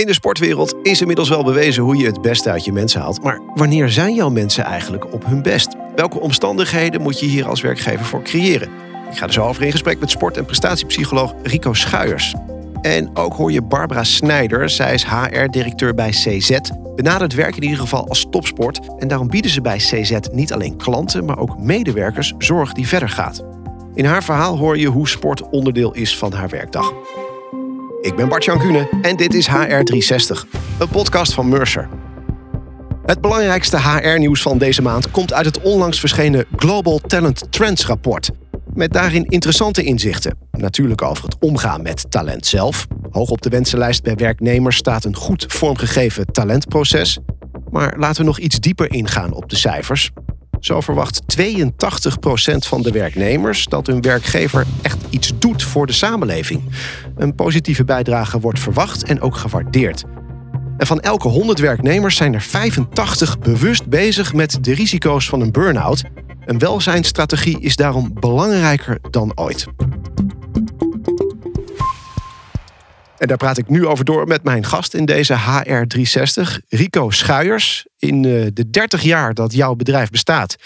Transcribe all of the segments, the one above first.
In de sportwereld is inmiddels wel bewezen hoe je het beste uit je mensen haalt. Maar wanneer zijn jouw mensen eigenlijk op hun best? Welke omstandigheden moet je hier als werkgever voor creëren? Ik ga er zo over in gesprek met sport- en prestatiepsycholoog Rico Schuijers. En ook hoor je Barbara Snijder. Zij is HR-directeur bij CZ. Benadert werk in ieder geval als topsport. En daarom bieden ze bij CZ niet alleen klanten, maar ook medewerkers zorg die verder gaat. In haar verhaal hoor je hoe sport onderdeel is van haar werkdag. Ik ben Bart-Jan Kuhne en dit is HR360, een podcast van Mercer. Het belangrijkste HR-nieuws van deze maand komt uit het onlangs verschenen Global Talent Trends rapport. Met daarin interessante inzichten. Natuurlijk over het omgaan met talent zelf. Hoog op de wensenlijst bij werknemers staat een goed vormgegeven talentproces. Maar laten we nog iets dieper ingaan op de cijfers. Zo verwacht 82% van de werknemers dat hun werkgever echt iets doet voor de samenleving. Een positieve bijdrage wordt verwacht en ook gewaardeerd. En van elke 100 werknemers zijn er 85 bewust bezig met de risico's van een burn-out. Een welzijnsstrategie is daarom belangrijker dan ooit. En daar praat ik nu over door met mijn gast in deze HR360, Rico Schuijers. In eh, de 30 jaar dat jouw bedrijf bestaat,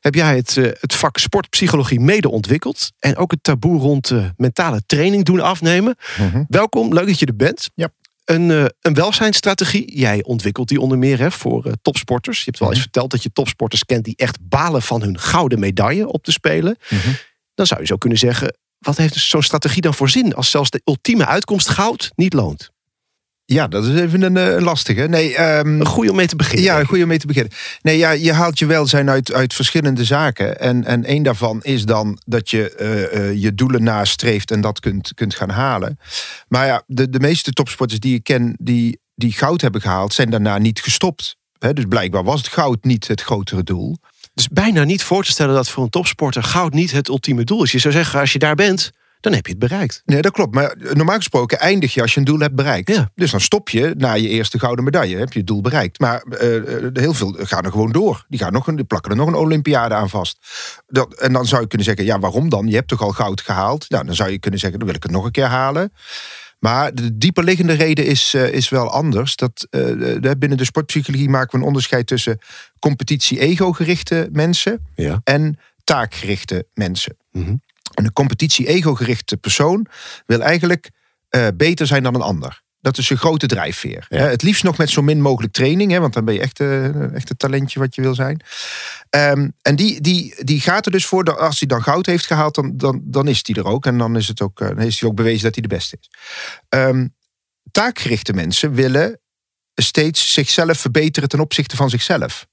heb jij het, eh, het vak sportpsychologie mede ontwikkeld. En ook het taboe rond uh, mentale training doen afnemen. Mhm. Welkom, leuk dat je er bent. Ja. Een, een welzijnsstrategie. Jij ontwikkelt die onder meer hè, voor uh, topsporters. Je hebt wel eens Mhm. verteld dat je topsporters kent die echt balen van hun gouden medaille op te spelen. Mhm. Dan zou je zo kunnen zeggen, wat heeft zo'n strategie dan voor zin als zelfs de ultieme uitkomst goud niet loont? Ja, dat is even een eh, lastige. Nee, ehm, Een goede om mee te beginnen. ja, denk ik. goed om mee te beginnen. Nee, ja, je haalt je welzijn uit, uit verschillende zaken. En, en één daarvan is dan dat je eh, eh, je doelen nastreeft en dat kunt, kunt gaan halen. Maar ja, de, de meeste topsporters die ik ken die, die goud hebben gehaald, zijn daarna niet gestopt. Dus blijkbaar was het goud niet het grotere doel. Dus bijna niet voor te stellen dat voor een topsporter goud niet het ultieme doel is. Je zou zeggen, als je daar bent, dan heb je het bereikt. Nee, dat klopt. Maar normaal gesproken eindig je als je een doel hebt bereikt. Ja. Dus dan stop je na je eerste gouden medaille. Heb je het doel bereikt. Maar eh, eh, heel veel gaan er gewoon door. Die, gaan nog een, die plakken er nog een Olympiade aan vast. Dat, en dan zou je kunnen zeggen, ja, waarom dan? Je hebt toch al goud gehaald? Nou, dan zou je kunnen zeggen, dan wil ik het nog een keer halen. Maar de dieperliggende reden is, eh, is wel anders. Dat, eh, binnen de sportpsychologie maken we een onderscheid tussen competitie-ego-gerichte mensen Ja. en taakgerichte mensen. Mhm. En een competitie-ego-gerichte persoon wil eigenlijk eh, beter zijn dan een ander. Dat is een grote drijfveer. Ja. Het liefst nog met zo min mogelijk training, hè, want dan ben je echt, eh, echt het talentje wat je wil zijn. Ehm, en die, die, die gaat er dus voor, dat als hij dan goud heeft gehaald, dan, dan, dan is hij er ook. En dan is, het ook, eh, dan is hij ook bewezen dat hij de beste is. Ehm, taakgerichte mensen willen steeds zichzelf verbeteren ten opzichte van zichzelf.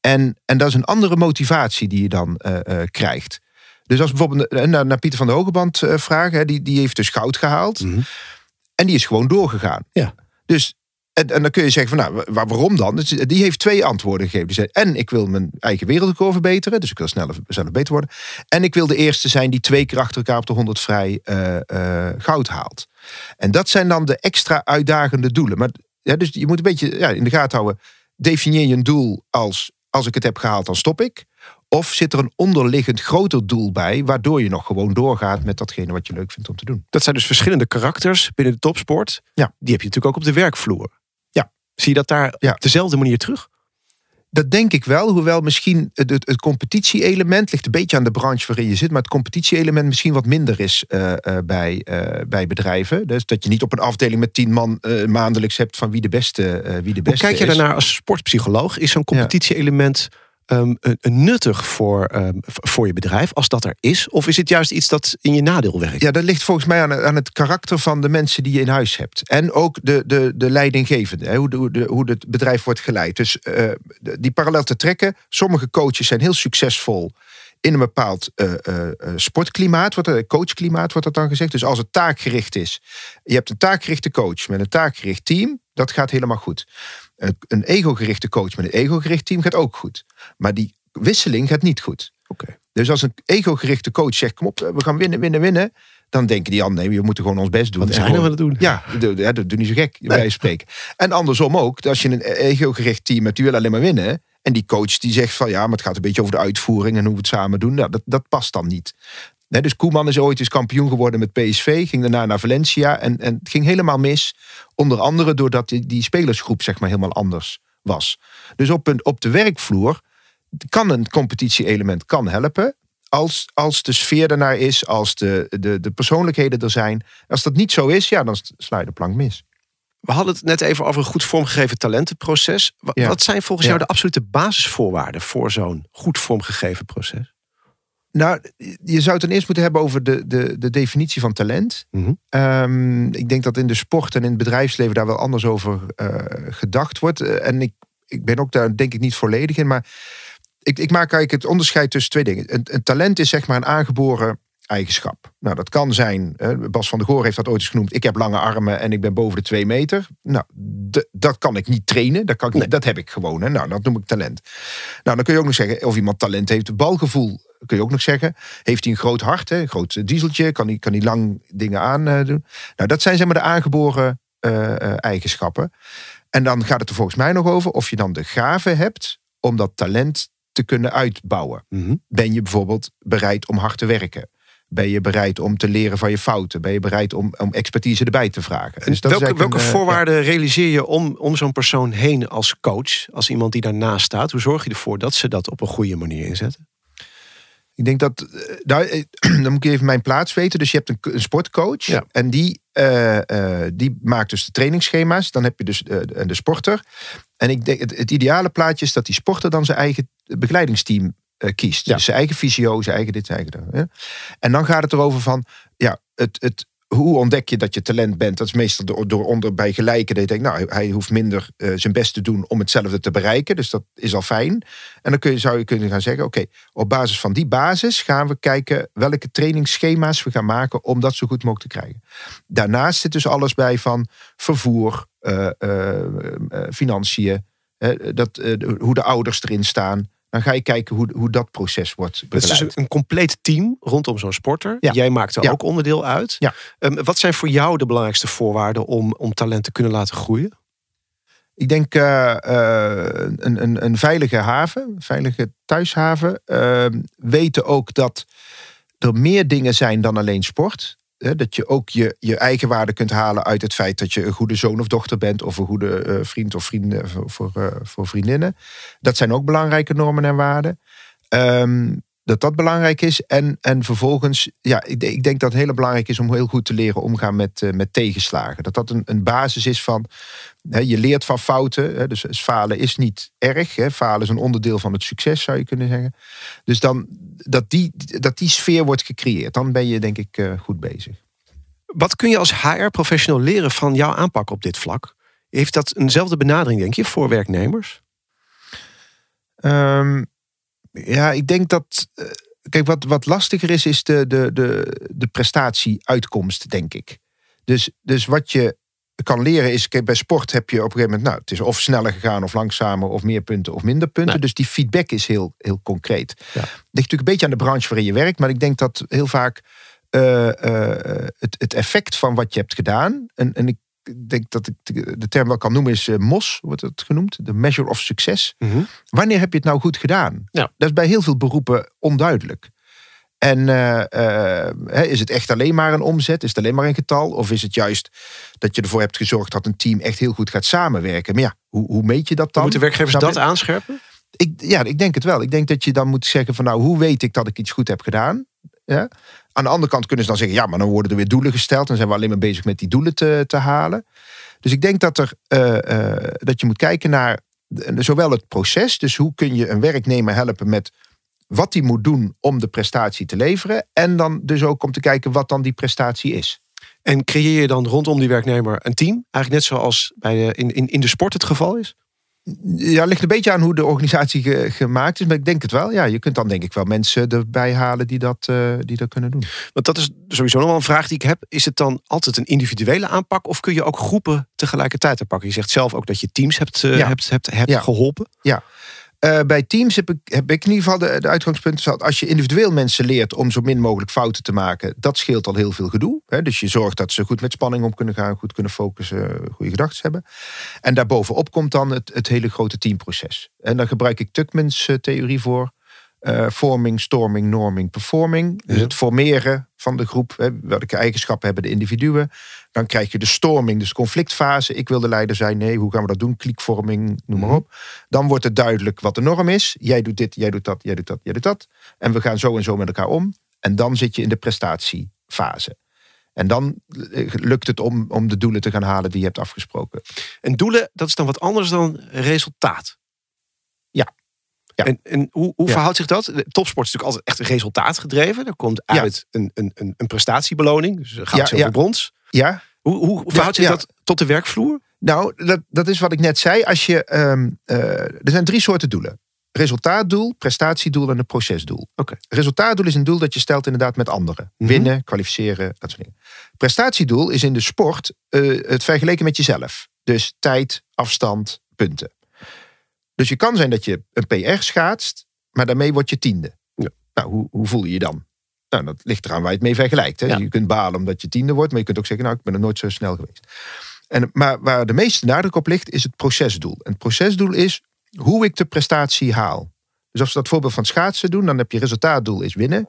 En, en dat is een andere motivatie die je dan eh, krijgt. Dus als bijvoorbeeld naar, naar Pieter van de Hogeband vragen, hè, die, die heeft dus goud gehaald. Mhm. En die is gewoon doorgegaan. Ja. Dus, en, en dan kun je zeggen van, nou, waar, waarom dan? Dus die heeft twee antwoorden gegeven. Die zei, en ik wil mijn eigen wereldrecord verbeteren. Dus ik wil sneller beter worden. En ik wil de eerste zijn die twee keer achter elkaar op de 100 vrij eh, eh, goud haalt. En dat zijn dan de extra uitdagende doelen. Maar ja, dus je moet een beetje ja, in de gaten houden. Definieer je een doel als, als ik het heb gehaald, dan stop ik. Of zit er een onderliggend groter doel bij, waardoor je nog gewoon doorgaat met datgene wat je leuk vindt om te doen. Dat zijn dus verschillende karakters binnen de topsport. Ja. Die heb je natuurlijk ook op de werkvloer. Ja. Zie je dat daar Ja. op dezelfde manier terug? Dat denk ik wel, hoewel misschien het, het, het competitie-element ligt een beetje aan de branche waarin je zit, maar het competitie-element misschien wat minder is eh, eh, bij, eh, bij bedrijven. Dus dat je niet op een afdeling met tien man maandelijks hebt van wie de beste, wie de Hoe beste kijk je daarnaar als sportpsycholoog? Is zo'n competitie-element een nuttig voor, ehm, voor je bedrijf als dat er is? Of is het juist iets dat in je nadeel werkt? Ja, dat ligt volgens mij aan, aan het karakter van de mensen die je in huis hebt. En ook de, de, de leidinggevende, hè, hoe, hoe, het bedrijf wordt geleid. Dus eh, die parallel te trekken. Sommige coaches zijn heel succesvol in een bepaald eh, eh, sportklimaat, wordt coachklimaat wordt dat dan gezegd. Dus als het taakgericht is, je hebt een taakgerichte coach met een taakgericht team, dat gaat helemaal goed. Een, een ego-gerichte coach met een ego-gericht team gaat ook goed. Maar die wisseling gaat niet goed. Oké. Dus als een ego-gerichte coach zegt: Kom op, we gaan winnen, winnen, winnen. Dan denken die anderen: nee, we moeten gewoon ons best doen. Wat hij nou aan het doen? Ja, ja, doe niet zo gek, bij wijze van spreken. En andersom ook, als je een ego-gericht team hebt, die wil alleen maar winnen. En die coach die zegt van ja, maar het gaat een beetje over de uitvoering en hoe we het samen doen. Nou, dat, dat past dan niet. Dus Koeman is ooit eens kampioen geworden met PSV, ging daarna naar Valencia en, en het ging helemaal mis. Onder andere doordat die, die spelersgroep zeg maar helemaal anders was. Dus op, een, op de werkvloer kan een competitie-element kan helpen. Als, als de sfeer ernaar is, als de, de, de persoonlijkheden er zijn. Als dat niet zo is, ja, dan sla je de plank mis. We hadden het net even over een goed vormgegeven talentenproces. Wat, Ja. wat zijn volgens Ja. jou de absolute basisvoorwaarden voor zo'n goed vormgegeven proces? Nou, je zou het dan eerst moeten hebben over de, de, de definitie van talent. Mhm. Ehm, ik denk dat in de sport en in het bedrijfsleven daar wel anders over eh, gedacht wordt. Eh, en ik, ik ben ook daar denk ik niet volledig in. Maar ik, ik maak eigenlijk het onderscheid tussen twee dingen. Een, een talent is zeg maar een aangeboren eigenschap. Nou, dat kan zijn, Bas van der Goor heeft dat ooit eens genoemd. Ik heb lange armen en ik ben boven de twee meter. Nou, dat kan ik niet trainen. Dat, kan ik niet, dat heb ik gewoon. Hè. Nou, dat noem ik talent. Nou, dan kun je ook nog zeggen of iemand talent heeft. Balgevoel kun je ook nog zeggen. Heeft hij een groot hart, hè, een groot eh, dieseltje? Kan hij, kan hij lang dingen aan eh, doen? Nou, dat zijn zeg maar de aangeboren eh, eigenschappen. En dan gaat het er volgens mij nog over of je dan de gave hebt om dat talent te kunnen uitbouwen. Mhm. Ben je bijvoorbeeld bereid om hard te werken? Ben je bereid om te leren van je fouten? Ben je bereid om, om expertise erbij te vragen? Dus dat welke welke een, eh, voorwaarden realiseer je om, om zo'n persoon heen als coach? Als iemand die daarnaast staat. Hoe zorg je ervoor dat ze dat op een goede manier inzetten? Ik denk dat, eh, nou, eh, dan moet ik even mijn plaats weten. Dus je hebt een, een sportcoach Ja. en die, die maakt dus de trainingsschema's. Dan heb je dus de, de sporter. En ik denk, het, het ideale plaatje is dat die sporter dan zijn eigen begeleidingsteam kiest. Ja. Dus zijn eigen visio, zijn eigen dit, zijn eigen dat. En dan gaat het erover van, ja, het, het, hoe ontdek je dat je talent bent? Dat is meestal door, door onder bij gelijken. Dat je denkt, nou, hij hoeft minder eh, zijn best te doen om hetzelfde te bereiken. Dus dat is al fijn. En dan kun je, zou je kunnen gaan zeggen, oké, op basis van die basis gaan we kijken welke trainingsschema's we gaan maken om dat zo goed mogelijk te krijgen. Daarnaast zit dus alles bij van vervoer, eh, eh, eh, financiën, eh, dat, eh, hoe de ouders erin staan. Dan ga je kijken hoe, hoe dat proces wordt Het is dus begeleid. een, compleet team rondom zo'n sporter. Ja. Jij maakt er Ja. ook onderdeel uit. Ja. Ehm, wat zijn voor jou de belangrijkste voorwaarden om, om talent te kunnen laten groeien? Ik denk eh, een, een, een veilige haven, een veilige thuishaven. Eh, weten ook dat er meer dingen zijn dan alleen sport. Dat je ook je, je eigen waarde kunt halen uit het feit dat je een goede zoon of dochter bent. Of een goede eh, vriend of vrienden voor, voor, eh, voor vriendinnen. Dat zijn ook belangrijke normen en waarden. Ehm, dat dat belangrijk is. En, en vervolgens, ja, ik, ik denk dat het heel belangrijk is om heel goed te leren omgaan met, eh, met tegenslagen. Dat dat een, een basis is van, hè, je leert van fouten. Hè, dus, dus falen is niet erg. Hè, falen is een onderdeel van het succes, zou je kunnen zeggen. Dus dan, dat, die, dat die sfeer wordt gecreëerd, dan ben je denk ik eh, goed bezig. Wat kun je als HR-professional leren van jouw aanpak op dit vlak? Heeft dat eenzelfde benadering, denk je, voor werknemers? Ehm, ja, ik denk dat. eh, Kijk, wat, wat lastiger is, is de, de, de, de prestatieuitkomst, denk ik. Dus, dus wat je kan leren is, bij sport heb je op een gegeven moment, nou, het is of sneller gegaan of langzamer of meer punten of minder punten. Nee. Dus die feedback is heel, heel concreet. Ja. Ligt natuurlijk een beetje aan de branche waarin je werkt, maar ik denk dat heel vaak eh, eh, het, het effect van wat je hebt gedaan, en, en ik denk dat ik de term wel kan noemen, is eh, MOS, wordt het genoemd, de measure of success wanneer heb je het nou goed gedaan? Ja. Dat is bij heel veel beroepen onduidelijk. En eh, eh, is het echt alleen maar een omzet? Is het alleen maar een getal? Of is het juist dat je ervoor hebt gezorgd dat een team echt heel goed gaat samenwerken? Maar ja, hoe, hoe meet je dat dan? Moeten werkgevers dat aanscherpen? Ik, ja, ik denk het wel. Ik denk dat je dan moet zeggen van nou, hoe weet ik dat ik iets goed heb gedaan? Ja? Aan de andere kant kunnen ze dan zeggen, ja, maar dan worden er weer doelen gesteld. Dan zijn we alleen maar bezig met die doelen te, te halen. Dus ik denk dat, er, eh, dat je moet kijken naar zowel het proces, dus hoe kun je een werknemer helpen met wat hij moet doen om de prestatie te leveren. En dan dus ook om te kijken wat dan die prestatie is. En creëer je dan rondom die werknemer een team? Eigenlijk net zoals bij de, in, in, in de sport het geval is? Ja, het ligt een beetje aan hoe de organisatie ge- gemaakt is. Maar ik denk het wel. Ja, je kunt dan denk ik wel mensen erbij halen die dat, eh, die dat kunnen doen. Want dat is sowieso nog wel een vraag die ik heb. Is het dan altijd een individuele aanpak of kun je ook groepen tegelijkertijd aanpakken? Je zegt zelf ook dat je teams hebt, eh, Ja. hebt, hebt, hebt Ja. geholpen. Eh, bij teams heb ik, heb ik in ieder geval de, uitgangspunt dat als je individueel mensen leert om zo min mogelijk fouten te maken, dat scheelt al heel veel gedoe. Hè? Dus je zorgt dat ze goed met spanning om kunnen gaan, goed kunnen focussen, goede gedachten hebben. En daarbovenop komt dan het, het hele grote teamproces. En daar gebruik ik Tuckmans eh, theorie voor. Uh, forming, storming, norming, performing. Dus het formeren van de groep. Hè, welke eigenschappen hebben de individuen. Dan krijg je de storming, dus conflictfase. Ik wil de leider zijn. Nee, hoe gaan we dat doen? Kliekvorming, noem maar mhm. op. Dan wordt het duidelijk wat de norm is. Jij doet dit, jij doet dat, jij doet dat, jij doet dat. En we gaan zo en zo met elkaar om. En dan zit je in de prestatiefase. En dan eh, lukt het om, om de doelen te gaan halen die je hebt afgesproken. En doelen, dat is dan wat anders dan resultaat. Ja. En, en hoe, hoe verhoudt zich dat? Topsport is natuurlijk altijd echt resultaatgedreven. Er komt uit een, een, een, een prestatiebeloning. Dus goud, zilver, brons. Ja. Hoe, hoe verhoudt zich dat tot de werkvloer? Nou, dat, dat is wat ik net zei. Als je, uh, er zijn drie soorten doelen resultaatdoel, prestatiedoel en een procesdoel. Okay. Resultaatdoel is een doel dat je stelt inderdaad met anderen. Mhm. Winnen, kwalificeren, dat soort dingen. Prestatiedoel is in de sport uh, het vergeleken met jezelf. Dus tijd, afstand, punten. Dus je kan zijn dat je een PR schaatst, maar daarmee word je tiende. Ja. Nou, hoe, hoe voel je je dan? Nou, dat ligt eraan waar je het mee vergelijkt. Hè? Je kunt balen omdat je tiende wordt, maar je kunt ook zeggen, nou, ik ben er nooit zo snel geweest. En, maar waar de meeste nadruk op ligt, is het procesdoel. En het procesdoel is hoe ik de prestatie haal. Dus als we dat voorbeeld van schaatsen doen, dan heb je resultaatdoel is winnen.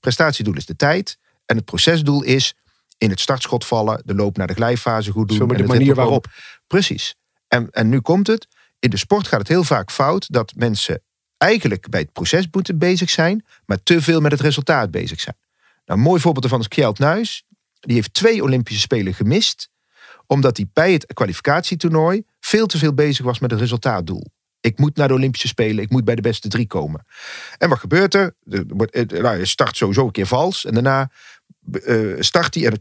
Prestatiedoel is de tijd. En het procesdoel is in het startschot vallen, de loop naar de glijfase goed doen. Zo met de manier waarop. Precies. En, en nu komt het. In de sport gaat het heel vaak fout dat mensen eigenlijk bij het proces moeten bezig zijn, maar te veel met het resultaat bezig zijn. Nou, een mooi voorbeeld ervan is Kjeld Nuis. Die heeft twee Olympische Spelen gemist, omdat hij bij het kwalificatietoernooi veel te veel bezig was met het resultaatdoel. Ik moet naar de Olympische Spelen. Ik moet bij de beste drie komen. En wat gebeurt er? Nou, je start sowieso een keer vals. En daarna uh, start hij en,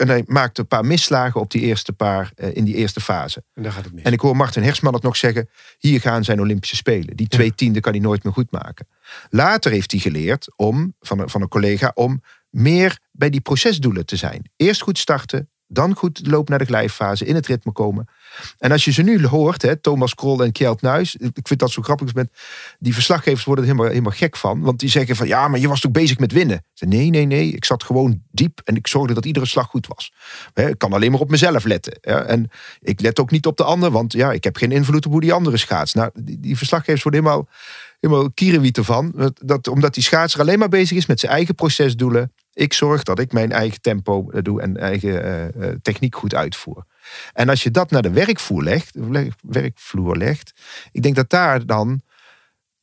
en hij maakt een paar misslagen op die eerste paar, uh, in die eerste fase. En, dan gaat het mis. en ik hoor Martin Hersman het nog zeggen. Hier gaan zijn Olympische Spelen. Die twee tiende kan hij nooit meer goed maken. Later heeft hij geleerd om, van, een, van een collega om meer bij die procesdoelen te zijn. Eerst goed starten, dan goed loop naar de glijfase, in het ritme komen. En als je ze nu hoort, hè, Thomas Krol en Kjeld Nuis, ik vind dat zo grappig. Met, die verslaggevers worden er helemaal, helemaal gek van. Want die zeggen van ja, maar je was toch bezig met winnen? Ze nee, nee, nee. Ik zat gewoon diep en ik zorgde dat iedere slag goed was. Ik kan alleen maar op mezelf letten. En ik let ook niet op de ander, want ja, ik heb geen invloed op hoe die andere schaats. Nou, die verslaggevers worden helemaal, helemaal kierenwiet ervan. Dat, omdat die schaatser alleen maar bezig is met zijn eigen procesdoelen. Ik zorg dat ik mijn eigen tempo eh, doe en eigen uh, techniek goed uitvoer. En als je dat naar de werkvloer legt, legt, ik denk dat daar dan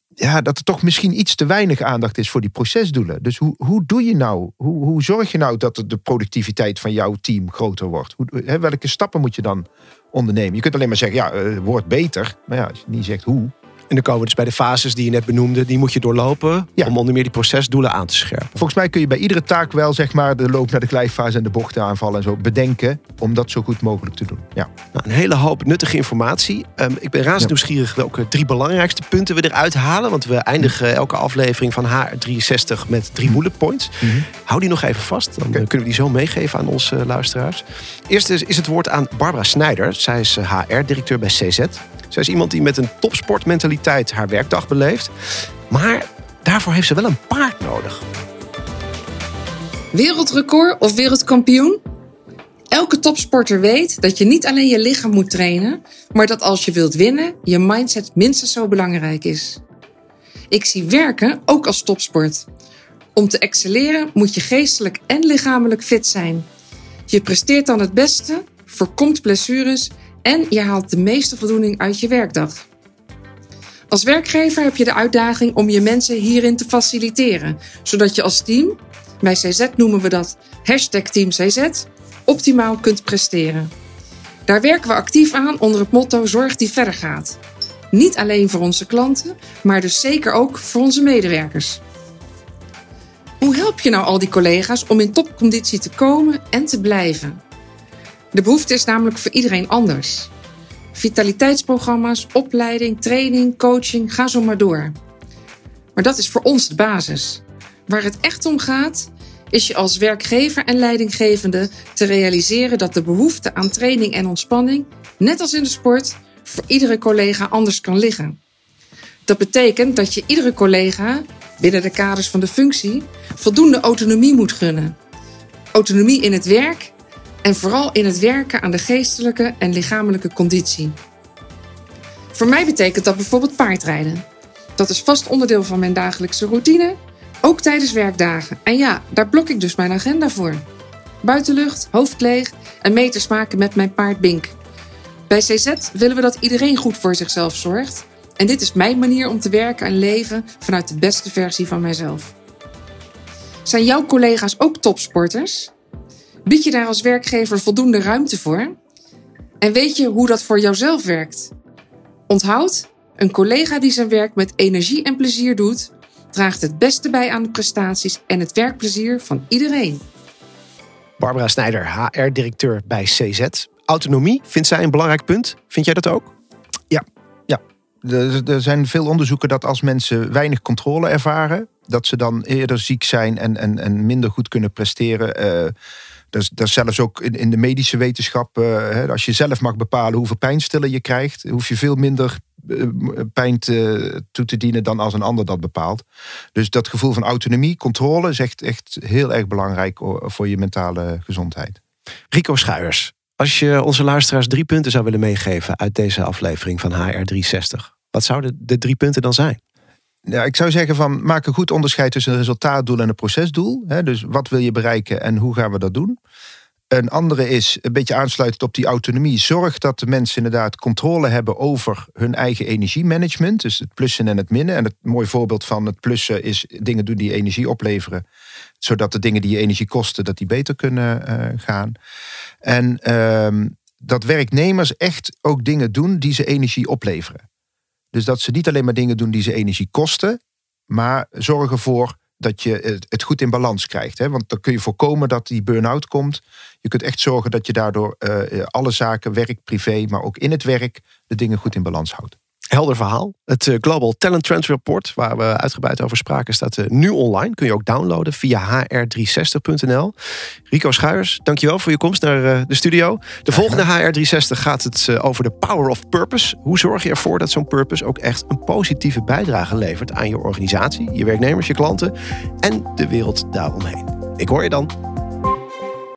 ja, dat er toch misschien iets te weinig aandacht is voor die procesdoelen. Dus hoe, hoe doe je nou? Hoe, hoe zorg je nou dat de productiviteit van jouw team groter wordt? Hoe, hè, welke stappen moet je dan ondernemen? Je kunt alleen maar zeggen, ja, het wordt beter. Maar ja, als je niet zegt hoe, en dan komen we dus bij de fases die je net benoemde. Die moet je doorlopen om onder meer die procesdoelen aan te scherpen. Volgens mij kun je bij iedere taak wel zeg maar, de loop naar de glijfase en de bochten aanvallen en zo bedenken. Om dat zo goed mogelijk te doen. Ja. Nou, een hele hoop nuttige informatie. Um, ik ben razend nieuwsgierig welke drie belangrijkste punten we eruit halen. Want we eindigen elke aflevering van HR63 met drie bullet points. Mm -hmm. Hou die nog even vast. Dan kunnen we die zo meegeven aan onze luisteraars. Eerst is, is het woord aan Barbara Snijder. Zij is HR-directeur eh, bij CZ. Zij is iemand die met een topsportmentaliteit haar werkdag beleeft. Maar daarvoor heeft ze wel een paard nodig. Wereldrecord of wereldkampioen? Elke topsporter weet dat je niet alleen je lichaam moet trainen, maar dat als je wilt winnen, je mindset minstens zo belangrijk is. Ik zie werken ook als topsport. Om te excelleren moet je geestelijk en lichamelijk fit zijn. Je presteert dan het beste, voorkomt blessures en je haalt de meeste voldoening uit je werkdag. Als werkgever heb je de uitdaging om je mensen hierin te faciliteren, zodat je als team, bij CZ noemen we dat hashtag Team CZ, optimaal kunt presteren. Daar werken we actief aan onder het motto Zorg die verder gaat. Niet alleen voor onze klanten, maar dus zeker ook voor onze medewerkers. Hoe help je nou al die collega's om in topconditie te komen en te blijven? De behoefte is namelijk voor iedereen anders. Vitaliteitsprogramma's, opleiding, training, coaching, ga zo maar door. Maar dat is voor ons de basis. Waar het echt om gaat, is je als werkgever en leidinggevende te realiseren dat de behoefte aan training en ontspanning, net als in de sport, voor iedere collega anders kan liggen. Dat betekent dat je iedere collega, binnen de kaders van de functie, voldoende autonomie moet gunnen. Autonomie in het werk en vooral in het werken aan de geestelijke en lichamelijke conditie. Voor mij betekent dat bijvoorbeeld paardrijden. Dat is vast onderdeel van mijn dagelijkse routine, ook tijdens werkdagen. En ja, daar blok ik dus mijn agenda voor. Buitenlucht, hoofd leeg en meters maken met mijn paard Bink. Bij CZ willen we dat iedereen goed voor zichzelf zorgt. En dit is mijn manier om te werken en leven vanuit de beste versie van mijzelf. Zijn jouw collega's ook topsporters? Bied je daar als werkgever voldoende ruimte voor? En weet je hoe dat voor jouzelf werkt? Onthoud, een collega die zijn werk met energie en plezier doet, draagt het beste bij aan de prestaties en het werkplezier van iedereen. Barbara Snijder, HR-directeur bij CZ. Autonomie, vindt zij een belangrijk punt? Vind jij dat ook? Ja, ja. Er zijn veel onderzoeken dat als mensen weinig controle ervaren, dat ze dan eerder ziek zijn en, en, en minder goed kunnen presteren. Uh, dat is, dat zelfs ook in, in de medische wetenschap. Uh, hè, als je zelf mag bepalen hoeveel pijnstiller je krijgt, hoef je veel minder uh, pijn te, toe te dienen dan als een ander dat bepaalt. Dus dat gevoel van autonomie, controle, is echt, echt heel erg belangrijk voor je mentale gezondheid. Rico Schuijers, als je onze luisteraars drie punten zou willen meegeven uit deze aflevering van HR360, wat zouden de drie punten dan zijn? Ja, ik zou zeggen van maak een goed onderscheid tussen een resultaatdoel en een procesdoel. Dus wat wil je bereiken en hoe gaan we dat doen? Een andere is een beetje aansluitend op die autonomie. Zorg dat de mensen inderdaad controle hebben over hun eigen energiemanagement. Dus het plussen en het minnen. En het mooi voorbeeld van het plussen is dingen doen die energie opleveren. Zodat de dingen die je energie kosten, dat die beter kunnen uh, gaan. En uh, dat werknemers echt ook dingen doen die ze energie opleveren. Dus dat ze niet alleen maar dingen doen die ze energie kosten, maar zorgen ervoor dat je het goed in balans krijgt. Hè? Want dan kun je voorkomen dat die burn-out komt. Je kunt echt zorgen dat je daardoor uh, alle zaken, werk, privé, maar ook in het werk, de dingen goed in balans houdt. Helder verhaal. Het eh, Global Talent Trend Report, waar we uitgebreid over spraken, staat eh, nu online. Kun je ook downloaden via hr360.nl. Rico Schuijers, dankjewel voor je komst naar eh, de studio. De volgende HR360 gaat het over de power of purpose. Hoe zorg je ervoor dat zo'n purpose ook echt een positieve bijdrage levert aan je organisatie, je werknemers, je klanten en de wereld daaromheen? Ik hoor je dan.